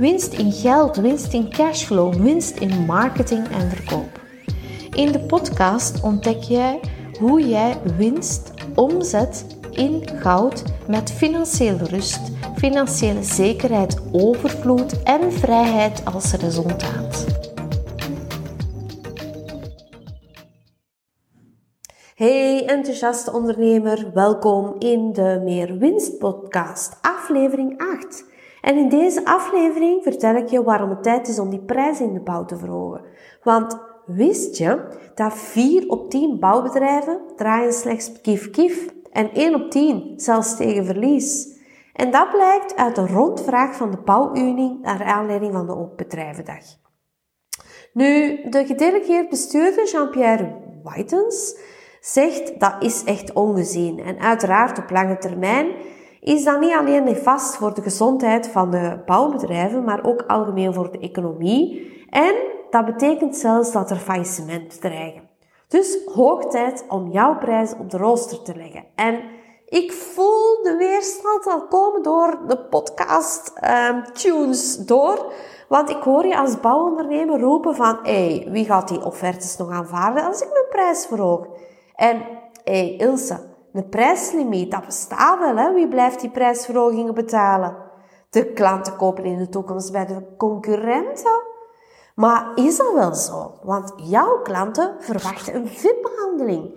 winst in geld, winst in cashflow, winst in marketing en verkoop. In de podcast ontdek jij hoe jij winst omzet in goud met financiële rust, financiële zekerheid, overvloed en vrijheid als resultaat. Hey enthousiaste ondernemer, welkom in de Meer Winst podcast, aflevering 8. En in deze aflevering vertel ik je waarom het tijd is om die prijs in de bouw te verhogen. Want wist je dat 4 op 10 bouwbedrijven draaien slechts kief-kief en 1 op 10 zelfs tegen verlies? En dat blijkt uit een rondvraag van de Bouwunie naar aanleiding van de Openbedrijvendag. Nu, de gedelegeerd bestuurder Jean-Pierre Whitens zegt dat is echt ongezien. En uiteraard op lange termijn is dat niet alleen nefast voor de gezondheid van de bouwbedrijven, maar ook algemeen voor de economie. En dat betekent zelfs dat er faillissementen dreigen. Dus hoog tijd om jouw prijs op de rooster te leggen. En ik voel de weerstand al komen door de podcast um, tunes door. Want ik hoor je als bouwondernemer roepen van, hey, wie gaat die offertes nog aanvaarden als ik mijn prijs verhoog? En, hey, Ilse, een prijslimiet, dat bestaat wel, hè? Wie blijft die prijsverhogingen betalen? De klanten kopen in de toekomst bij de concurrenten. Maar is dat wel zo? Want jouw klanten verwachten een VIP-behandeling.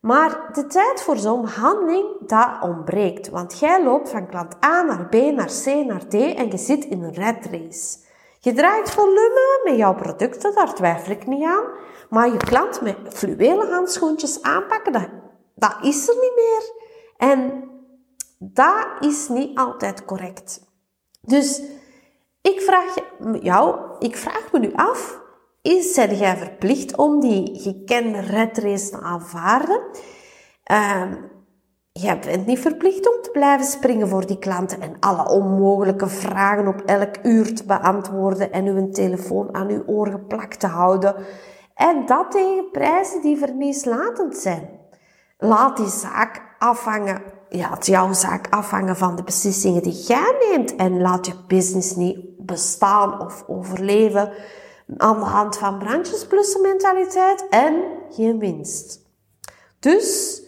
Maar de tijd voor zo'n behandeling, dat ontbreekt. Want jij loopt van klant A naar B naar C naar D en je zit in een red race. Je draait volume met jouw producten, daar twijfel ik niet aan. Maar je klant met fluwelen handschoentjes aanpakken, dat, dat is er niet meer. En dat is niet altijd correct. Dus ik vraag jou, ik vraag me nu af, is zij jij verplicht om die gekende redrace te aanvaarden? Uh, jij bent niet verplicht om te blijven springen voor die klanten en alle onmogelijke vragen op elk uur te beantwoorden en uw telefoon aan uw oor geplakt te houden. En dat tegen prijzen die verlieslatend zijn. Laat die zaak afhangen, ja, het jouw zaak afhangen van de beslissingen die jij neemt en laat je business niet bestaan of overleven aan de hand van brandjesplussen mentaliteit en geen winst. Dus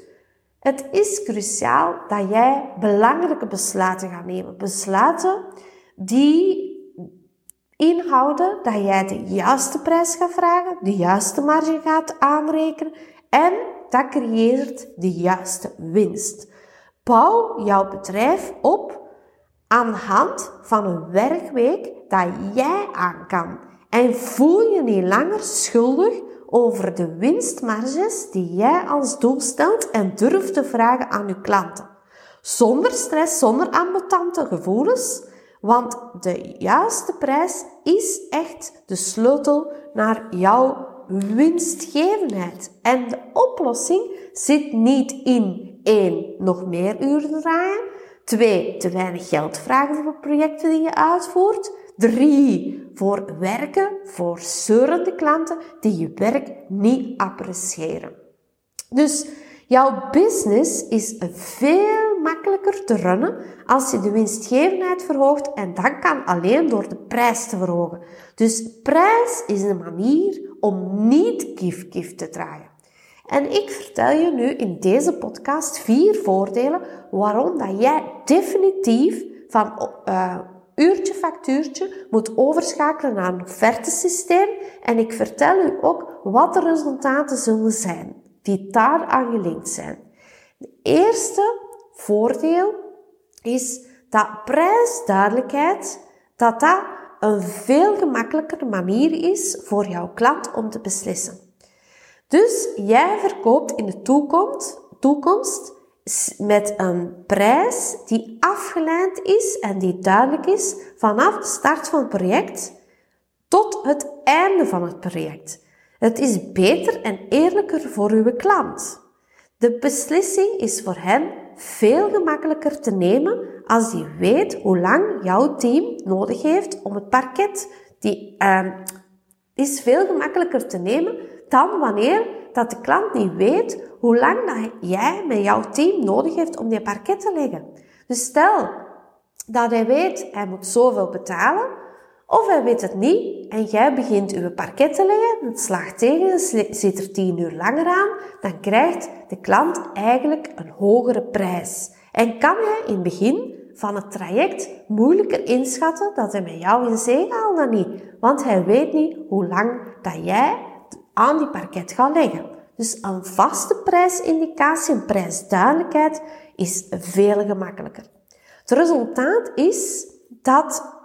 het is cruciaal dat jij belangrijke besluiten gaat nemen. Besluiten die inhouden dat jij de juiste prijs gaat vragen, de juiste marge gaat aanrekenen en dat creëert de juiste winst. Bouw jouw bedrijf op aan de hand van een werkweek dat jij aan kan. En voel je niet langer schuldig over de winstmarges die jij als doel stelt en durf te vragen aan je klanten. Zonder stress, zonder ambetante gevoelens, want de juiste prijs is echt de sleutel naar jouw winstgevendheid. En de oplossing zit niet in één, nog meer uren draaien, twee, te weinig geld vragen voor projecten die je uitvoert, drie, voor werken voor zeurende klanten die je werk niet appreciëren. Dus jouw business is veel makkelijker te runnen als je de winstgevendheid verhoogt en dat kan alleen door de prijs te verhogen. Dus prijs is een manier om niet kif-kif te draaien. En ik vertel je nu in deze podcast vier voordelen waarom dat jij definitief van uh, uurtje factuurtje moet overschakelen naar een offertesysteem. En ik vertel u ook wat de resultaten zullen zijn die daar aan gelinkt zijn. Het eerste voordeel is dat prijsduidelijkheid, dat dat een veel gemakkelijker manier is voor jouw klant om te beslissen. Dus jij verkoopt in de toekomst, toekomst met een prijs die afgeleid is en die duidelijk is vanaf de start van het project tot het einde van het project. Het is beter en eerlijker voor uw klant. De beslissing is voor hen veel gemakkelijker te nemen als hij weet hoe lang jouw team nodig heeft om het parket. Die uh, is veel gemakkelijker te nemen dan wanneer dat de klant niet weet hoe lang jij met jouw team nodig heeft om die parket te leggen. Dus stel dat hij weet, hij moet zoveel betalen, of hij weet het niet en jij begint uw parket te leggen, het slaagt tegen, zit er 10 uur langer aan, dan krijgt de klant eigenlijk een hogere prijs. En kan hij in het begin van het traject moeilijker inschatten dat hij met jou in zee haalt dan niet. Want hij weet niet hoe lang dat jij aan die parket gaat leggen. Dus een vaste prijsindicatie, een prijsduidelijkheid, is veel gemakkelijker. Het resultaat is dat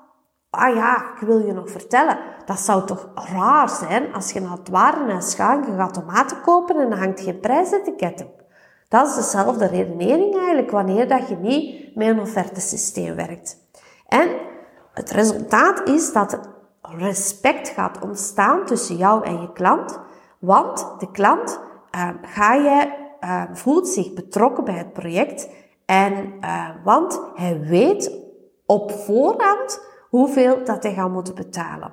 Ah ja, ik wil je nog vertellen. Dat zou toch raar zijn als je naar het warenhuis gaat je gaat tomaten kopen en er hangt geen prijsetiket op. Dat is dezelfde redenering eigenlijk wanneer dat je niet met een offertesysteem werkt. En het resultaat is dat respect gaat ontstaan tussen jou en je klant, want de klant uh, ga je, uh, voelt zich betrokken bij het project en uh, want hij weet op voorhand hoeveel dat hij gaat moeten betalen.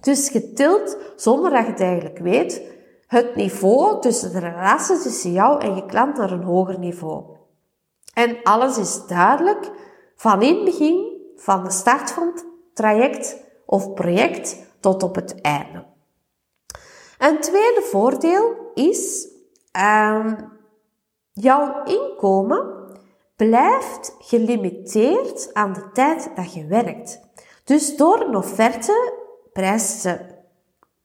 Dus je tilt, zonder dat je het eigenlijk weet, het niveau tussen de relatie tussen jou en je klant naar een hoger niveau. En alles is duidelijk van in het begin, van de start van het traject of project tot op het einde. Een tweede voordeel is, um, jouw inkomen blijft gelimiteerd aan de tijd dat je werkt. Dus door een offerte prijs te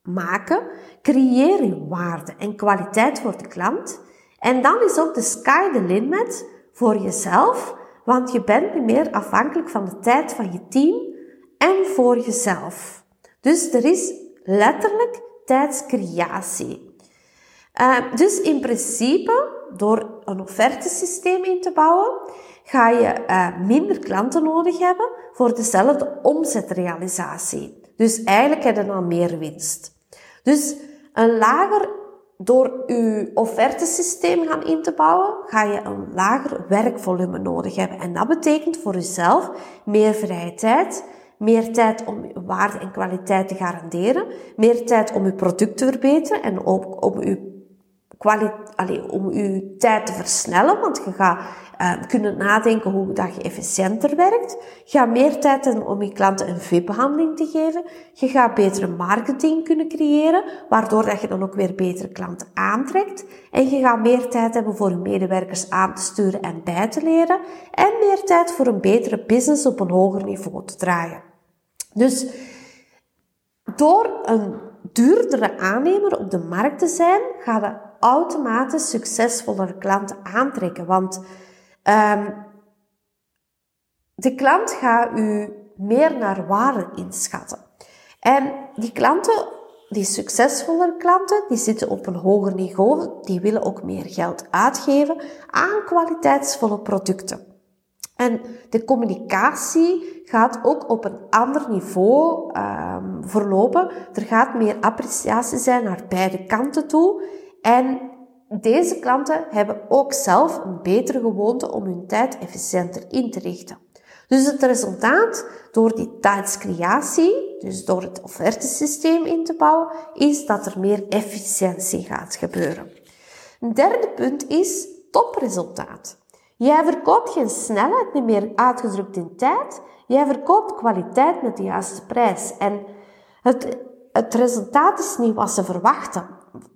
maken, creëer je waarde en kwaliteit voor de klant. En dan is ook de sky the limit voor jezelf, want je bent niet meer afhankelijk van de tijd van je team en voor jezelf. Dus er is letterlijk tijdscreatie. Uh, dus in principe, door een offertesysteem in te bouwen, ga je uh, minder klanten nodig hebben voor dezelfde omzetrealisatie. Dus eigenlijk heb je dan meer winst. Dus een lager, door je offertesysteem gaan in te bouwen, ga je een lager werkvolume nodig hebben. En dat betekent voor jezelf meer vrije tijd, meer tijd om waarde en kwaliteit te garanderen, meer tijd om je product te verbeteren en ook om je Allee, om je tijd te versnellen, want je gaat uh, kunnen nadenken hoe dat je efficiënter werkt. Je gaat meer tijd hebben om je klanten een VIP-behandeling te geven. Je gaat betere marketing kunnen creëren, waardoor dat je dan ook weer betere klanten aantrekt. En je gaat meer tijd hebben voor je medewerkers aan te sturen en bij te leren. En meer tijd voor een betere business op een hoger niveau te draaien. Dus door een duurdere aannemer op de markt te zijn, gaat je automatisch succesvollere klanten aantrekken. Want um, de klant gaat u meer naar waarde inschatten. En die klanten, die succesvollere klanten, die zitten op een hoger niveau. Die willen ook meer geld uitgeven aan kwaliteitsvolle producten. En de communicatie gaat ook op een ander niveau um, verlopen. Er gaat meer appreciatie zijn naar beide kanten toe. En deze klanten hebben ook zelf een betere gewoonte om hun tijd efficiënter in te richten. Dus het resultaat door die tijdscreatie, dus door het offertesysteem in te bouwen, is dat er meer efficiëntie gaat gebeuren. Een derde punt is topresultaat. Jij verkoopt geen snelheid niet meer uitgedrukt in tijd, jij verkoopt kwaliteit met de juiste prijs. En het, het resultaat is niet wat ze verwachten.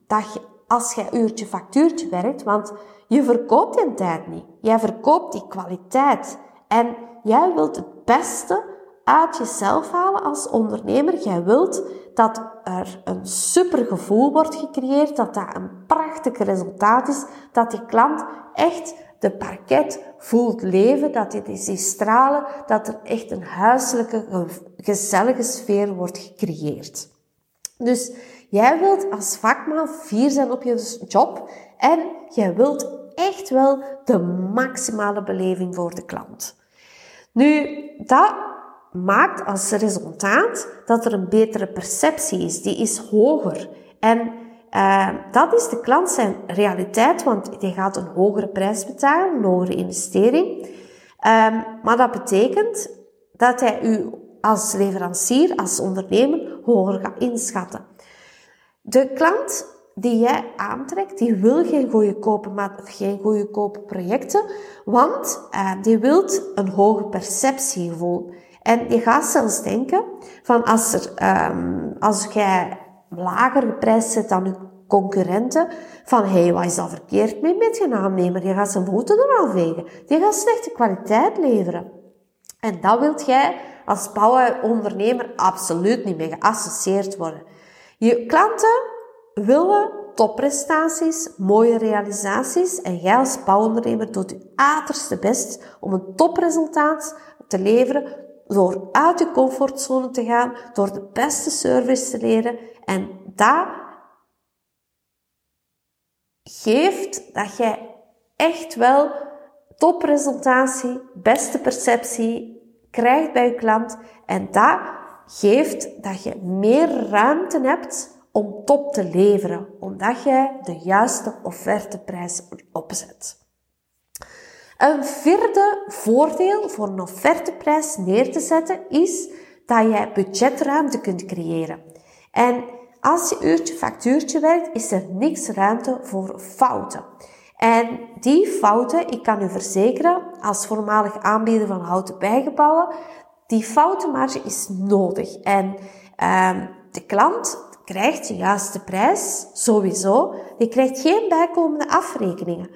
Dat je als je uurtje factuurtje werkt, want je verkoopt die tijd niet. Jij verkoopt die kwaliteit. En jij wilt het beste uit jezelf halen als ondernemer. Jij wilt dat er een super gevoel wordt gecreëerd, dat dat een prachtig resultaat is, dat die klant echt de parket voelt leven, dat hij ziet stralen, dat er echt een huiselijke, gezellige sfeer wordt gecreëerd. Dus Jij wilt als vakman vier zijn op je job en jij wilt echt wel de maximale beleving voor de klant. Nu, dat maakt als resultaat dat er een betere perceptie is. Die is hoger. En uh, dat is de klant zijn realiteit, want die gaat een hogere prijs betalen, een hogere investering. Um, maar dat betekent dat hij u als leverancier, als ondernemer, hoger gaat inschatten. De klant die jij aantrekt, die wil geen goedkope, geen goedkope projecten, want uh, die wil een hoge perceptiegevoel. En je gaat zelfs denken van als, er, um, als jij lager geprijsd zit dan je concurrenten, van hey, wat is dat verkeerd mee met je aannemer? Je gaat zijn voeten er al vegen. Die gaat slechte kwaliteit leveren. En dat wilt jij als bouwondernemer absoluut niet mee geassocieerd worden. Je klanten willen topprestaties, mooie realisaties en jij als bouwondernemer doet je aterste best om een topresultaat te leveren door uit je comfortzone te gaan, door de beste service te leren en dat geeft dat jij echt wel topresultatie, beste perceptie krijgt bij je klant en dat geeft dat je meer ruimte hebt om top te leveren, omdat jij de juiste offerteprijs opzet. Een vierde voordeel voor een offerteprijs neer te zetten is dat jij budgetruimte kunt creëren. En als je uurtje factuurtje werkt, is er niks ruimte voor fouten. En die fouten, ik kan u verzekeren, als voormalig aanbieder van houten bijgebouwen, die foutenmarge is nodig. En um, de klant krijgt de juiste prijs, sowieso. Die krijgt geen bijkomende afrekeningen.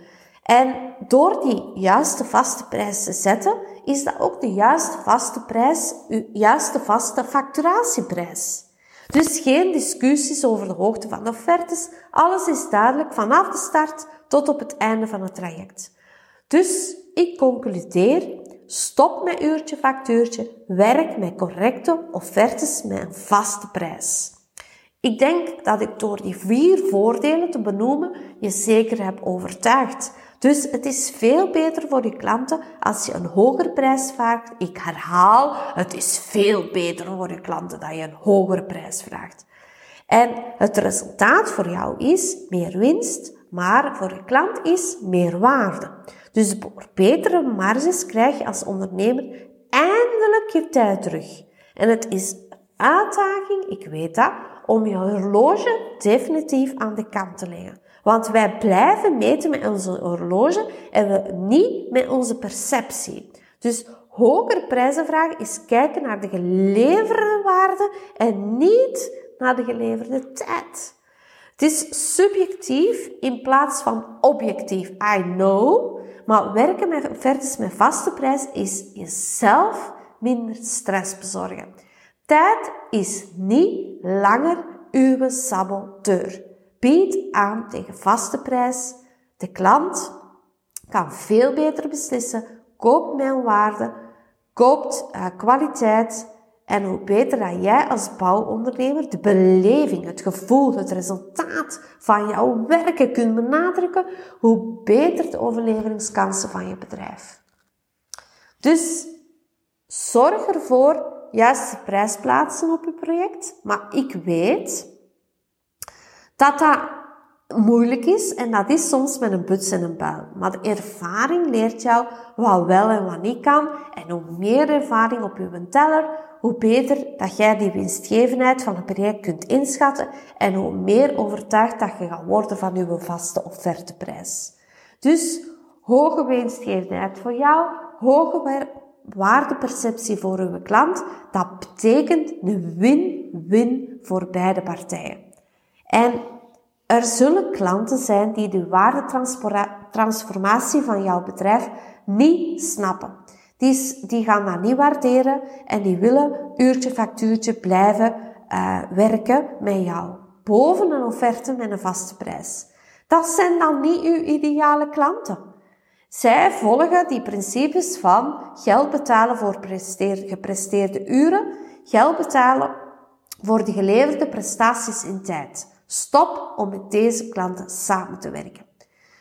En door die juiste vaste prijs te zetten, is dat ook de juiste vaste prijs, uw juiste vaste facturatieprijs. Dus geen discussies over de hoogte van de offertes. Alles is duidelijk vanaf de start tot op het einde van het traject. Dus ik concludeer, stop met uurtje factuurtje, werk met correcte offertes met een vaste prijs. Ik denk dat ik door die vier voordelen te benoemen je zeker heb overtuigd. Dus het is veel beter voor je klanten als je een hogere prijs vraagt. Ik herhaal, het is veel beter voor je klanten dat je een hogere prijs vraagt. En het resultaat voor jou is meer winst, maar voor je klant is meer waarde. Dus voor betere marges krijg je als ondernemer eindelijk je tijd terug. En het is uitdaging, ik weet dat, om je horloge definitief aan de kant te leggen. Want wij blijven meten met onze horloge en we niet met onze perceptie. Dus hoger prijzen vragen is kijken naar de geleverde waarde en niet naar de geleverde tijd. Het is subjectief in plaats van objectief. I know. Maar werken met offertes met vaste prijs is jezelf minder stress bezorgen. Tijd is niet langer uw saboteur. Bied aan tegen vaste prijs. De klant kan veel beter beslissen. Koopt mijn waarde, koopt uh, kwaliteit. En hoe beter dat jij als bouwondernemer de beleving, het gevoel, het resultaat van jouw werken kunt benadrukken, hoe beter de overlevingskansen van je bedrijf. Dus zorg ervoor juiste prijs plaatsen op je project. Maar ik weet dat dat moeilijk is en dat is soms met een buts en een buil. Maar de ervaring leert jou wat wel en wat niet kan. En hoe meer ervaring op je teller, hoe beter dat jij die winstgevendheid van het project kunt inschatten en hoe meer overtuigd dat je gaat worden van je vaste offerteprijs. Dus hoge winstgevendheid voor jou, hoge waardeperceptie voor uw klant, dat betekent een win-win voor beide partijen. En er zullen klanten zijn die de waardetransformatie van jouw bedrijf niet snappen. Die, die gaan dat niet waarderen en die willen uurtje factuurtje blijven uh, werken met jou. Boven een offerte met een vaste prijs. Dat zijn dan niet uw ideale klanten. Zij volgen die principes van geld betalen voor gepresteerde uren, geld betalen voor de geleverde prestaties in tijd. Stop om met deze klanten samen te werken.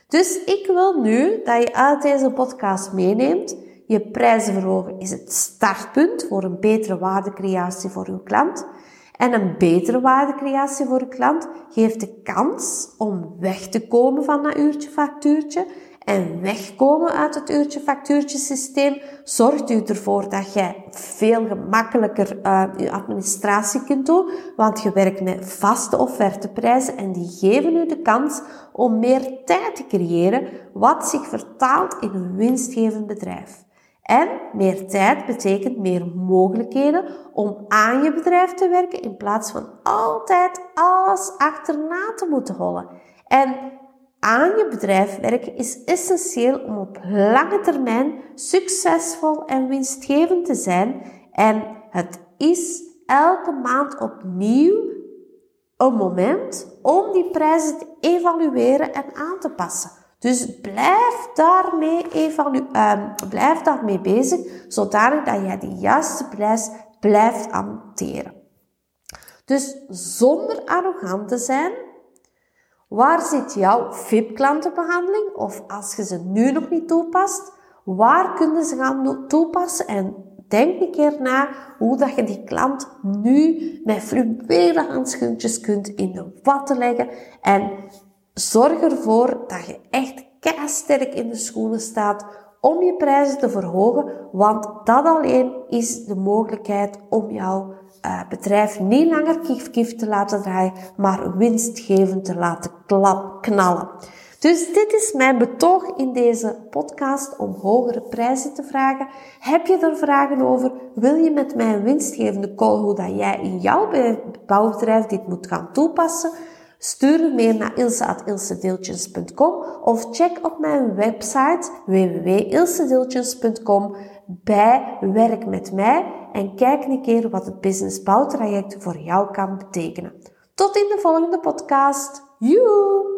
Dus ik wil nu dat je uit deze podcast meeneemt. Je prijzen verhogen is het startpunt voor een betere waardecreatie voor uw klant. En een betere waardecreatie voor uw klant geeft de kans om weg te komen van dat uurtje factuurtje en wegkomen uit het uurtje factuurtje systeem zorgt u ervoor dat jij veel gemakkelijker uh, je administratie kunt doen, want je werkt met vaste offerteprijzen en die geven u de kans om meer tijd te creëren, wat zich vertaalt in een winstgevend bedrijf. En meer tijd betekent meer mogelijkheden om aan je bedrijf te werken in plaats van altijd alles achterna te moeten hollen. En aan je bedrijf werken is essentieel om op lange termijn succesvol en winstgevend te zijn. En het is elke maand opnieuw een moment om die prijzen te evalueren en aan te passen. Dus blijf daarmee, evalu uh, blijf daarmee bezig, zodanig dat jij de juiste prijs blijft hanteren. Dus zonder arrogant te zijn, Waar zit jouw VIP-klantenbehandeling? Of als je ze nu nog niet toepast, waar kunnen ze gaan toepassen? En denk een keer na hoe dat je die klant nu met fluwelen handschoentjes kunt in de watten leggen. En zorg ervoor dat je echt sterk in de schoenen staat om je prijzen te verhogen, want dat alleen is de mogelijkheid om jouw uh, bedrijf niet langer kif-kif te laten draaien, maar winstgevend te laten klap, knallen. Dus dit is mijn betoog in deze podcast om hogere prijzen te vragen. Heb je er vragen over? Wil je met mij een winstgevende call hoe dat jij in jouw bouwbedrijf dit moet gaan toepassen? Stuur mail naar ilse.ilsedeeltjes.com of check op mijn website www.ilsedeeltjes.com bij Werk met mij en kijk een keer wat het business bouwtraject voor jou kan betekenen. Tot in de volgende podcast. Joe!